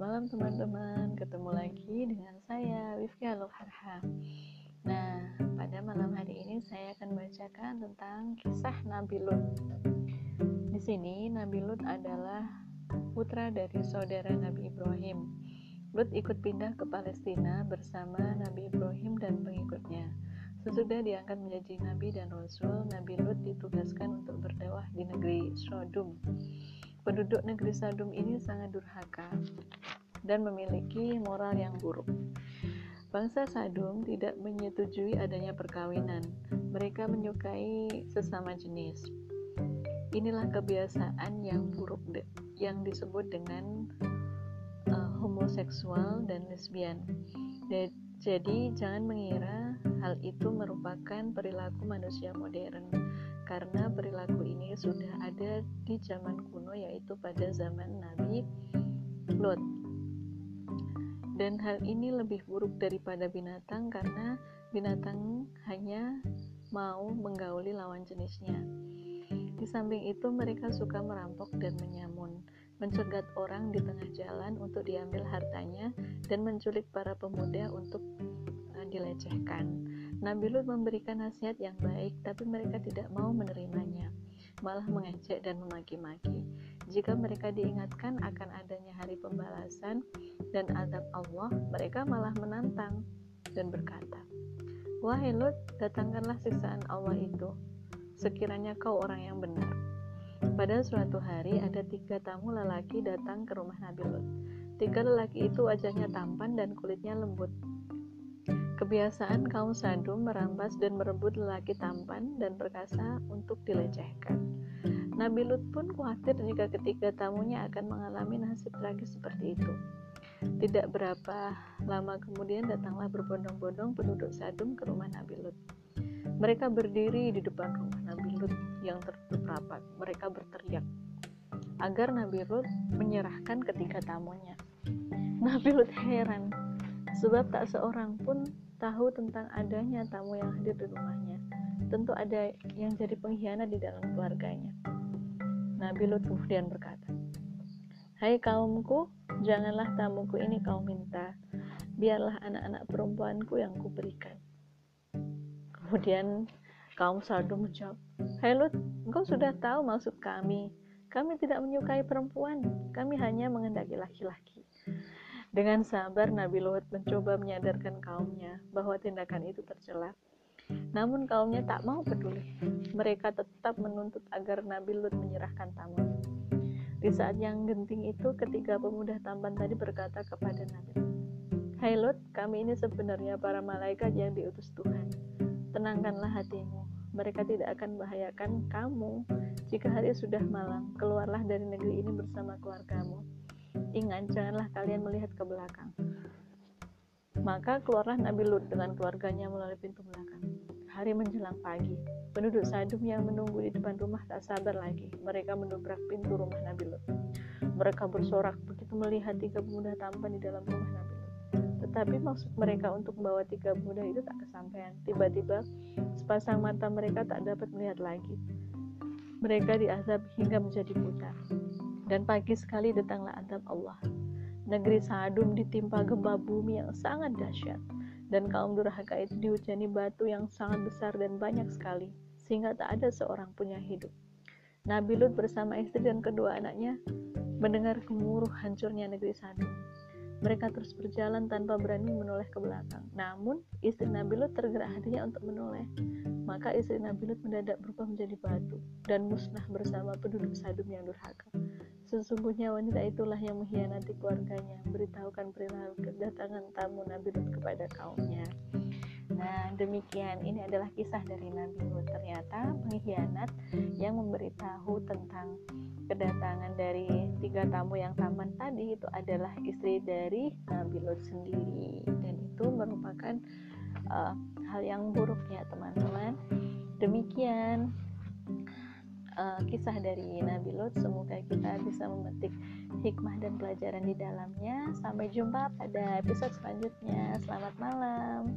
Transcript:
malam teman-teman, ketemu lagi dengan saya Wifki Harha. Nah, pada malam hari ini saya akan bacakan tentang kisah Nabi Lut. Di sini Nabi Lut adalah putra dari saudara Nabi Ibrahim. Lut ikut pindah ke Palestina bersama Nabi Ibrahim dan pengikutnya. Sesudah diangkat menjadi nabi dan rasul, Nabi Lut ditugaskan untuk berdakwah di negeri Sodom Penduduk negeri Sadum ini sangat durhaka dan memiliki moral yang buruk. Bangsa Sadum tidak menyetujui adanya perkawinan. Mereka menyukai sesama jenis. Inilah kebiasaan yang buruk yang disebut dengan uh, homoseksual dan lesbian. Jadi jangan mengira hal itu merupakan perilaku manusia modern karena perilaku ini sudah ada di zaman kuno yaitu pada zaman Nabi Lot. Dan hal ini lebih buruk daripada binatang karena binatang hanya mau menggauli lawan jenisnya. Di samping itu mereka suka merampok dan menyamun, mencegat orang di tengah jalan untuk diambil hartanya dan menculik para pemuda untuk uh, dilecehkan. Nabi Lut memberikan nasihat yang baik, tapi mereka tidak mau menerimanya, malah mengejek dan memaki-maki. Jika mereka diingatkan akan adanya hari pembalasan dan azab Allah, mereka malah menantang dan berkata, Wahai Lut, datangkanlah siksaan Allah itu, sekiranya kau orang yang benar. Pada suatu hari ada tiga tamu lelaki datang ke rumah Nabi Lut. Tiga lelaki itu wajahnya tampan dan kulitnya lembut. Kebiasaan kaum Sadum merampas dan merebut lelaki tampan dan perkasa untuk dilecehkan. Nabi Lut pun khawatir jika ketiga tamunya akan mengalami nasib tragis seperti itu. Tidak berapa lama kemudian datanglah berbondong-bondong penduduk Sadum ke rumah Nabi Lut. Mereka berdiri di depan rumah Nabi Lut yang tertutup rapat. Mereka berteriak agar Nabi Lut menyerahkan ketiga tamunya. Nabi Lut heran sebab tak seorang pun tahu tentang adanya tamu yang hadir di rumahnya. Tentu ada yang jadi pengkhianat di dalam keluarganya. Nabi Lut kemudian berkata, Hai kaumku, janganlah tamuku ini kau minta, biarlah anak-anak perempuanku yang kuberikan. Kemudian kaum Sardum menjawab, Hai Lut, engkau sudah tahu maksud kami. Kami tidak menyukai perempuan, kami hanya mengendaki laki-laki. Dengan sabar, Nabi Lut mencoba menyadarkan kaumnya bahwa tindakan itu tercela. Namun kaumnya tak mau peduli. Mereka tetap menuntut agar Nabi Lut menyerahkan tamu. Di saat yang genting itu, ketiga pemuda tampan tadi berkata kepada Nabi Hai Lut, kami ini sebenarnya para malaikat yang diutus Tuhan. Tenangkanlah hatimu, mereka tidak akan membahayakan kamu. Jika hari sudah malam, keluarlah dari negeri ini bersama keluargamu Ingat, janganlah kalian melihat ke belakang. Maka keluarlah Nabi Lut dengan keluarganya melalui pintu belakang. Hari menjelang pagi, penduduk Sadum yang menunggu di depan rumah tak sabar lagi. Mereka mendobrak pintu rumah Nabi Lut. Mereka bersorak begitu melihat tiga pemuda tampan di dalam rumah Nabi Lut. Tetapi maksud mereka untuk membawa tiga pemuda itu tak kesampaian. Tiba-tiba sepasang mata mereka tak dapat melihat lagi. Mereka diazab hingga menjadi buta. Dan pagi sekali datanglah adab Allah. Negeri Sadum ditimpa gempa bumi yang sangat dahsyat. Dan kaum durhaka itu dihujani batu yang sangat besar dan banyak sekali. Sehingga tak ada seorang pun yang hidup. Nabi Lut bersama istri dan kedua anaknya mendengar gemuruh hancurnya negeri Sadum. Mereka terus berjalan tanpa berani menoleh ke belakang. Namun, istri Nabi Lut tergerak hatinya untuk menoleh. Maka istri Nabi Lut mendadak berubah menjadi batu dan musnah bersama penduduk Sadum yang durhaka. Sesungguhnya wanita itulah yang mengkhianati keluarganya, beritahukan perilaku kedatangan tamu Nabi Lut kepada kaumnya. Nah, demikian ini adalah kisah dari Nabi Lut. Ternyata pengkhianat yang memberitahu tentang kedatangan dari tiga tamu yang tampan tadi itu adalah istri dari Nabi Lut sendiri dan itu merupakan uh, hal yang buruk ya teman-teman. Demikian uh, kisah dari Nabi Lut. Semoga kita bisa memetik hikmah dan pelajaran di dalamnya. Sampai jumpa pada episode selanjutnya. Selamat malam.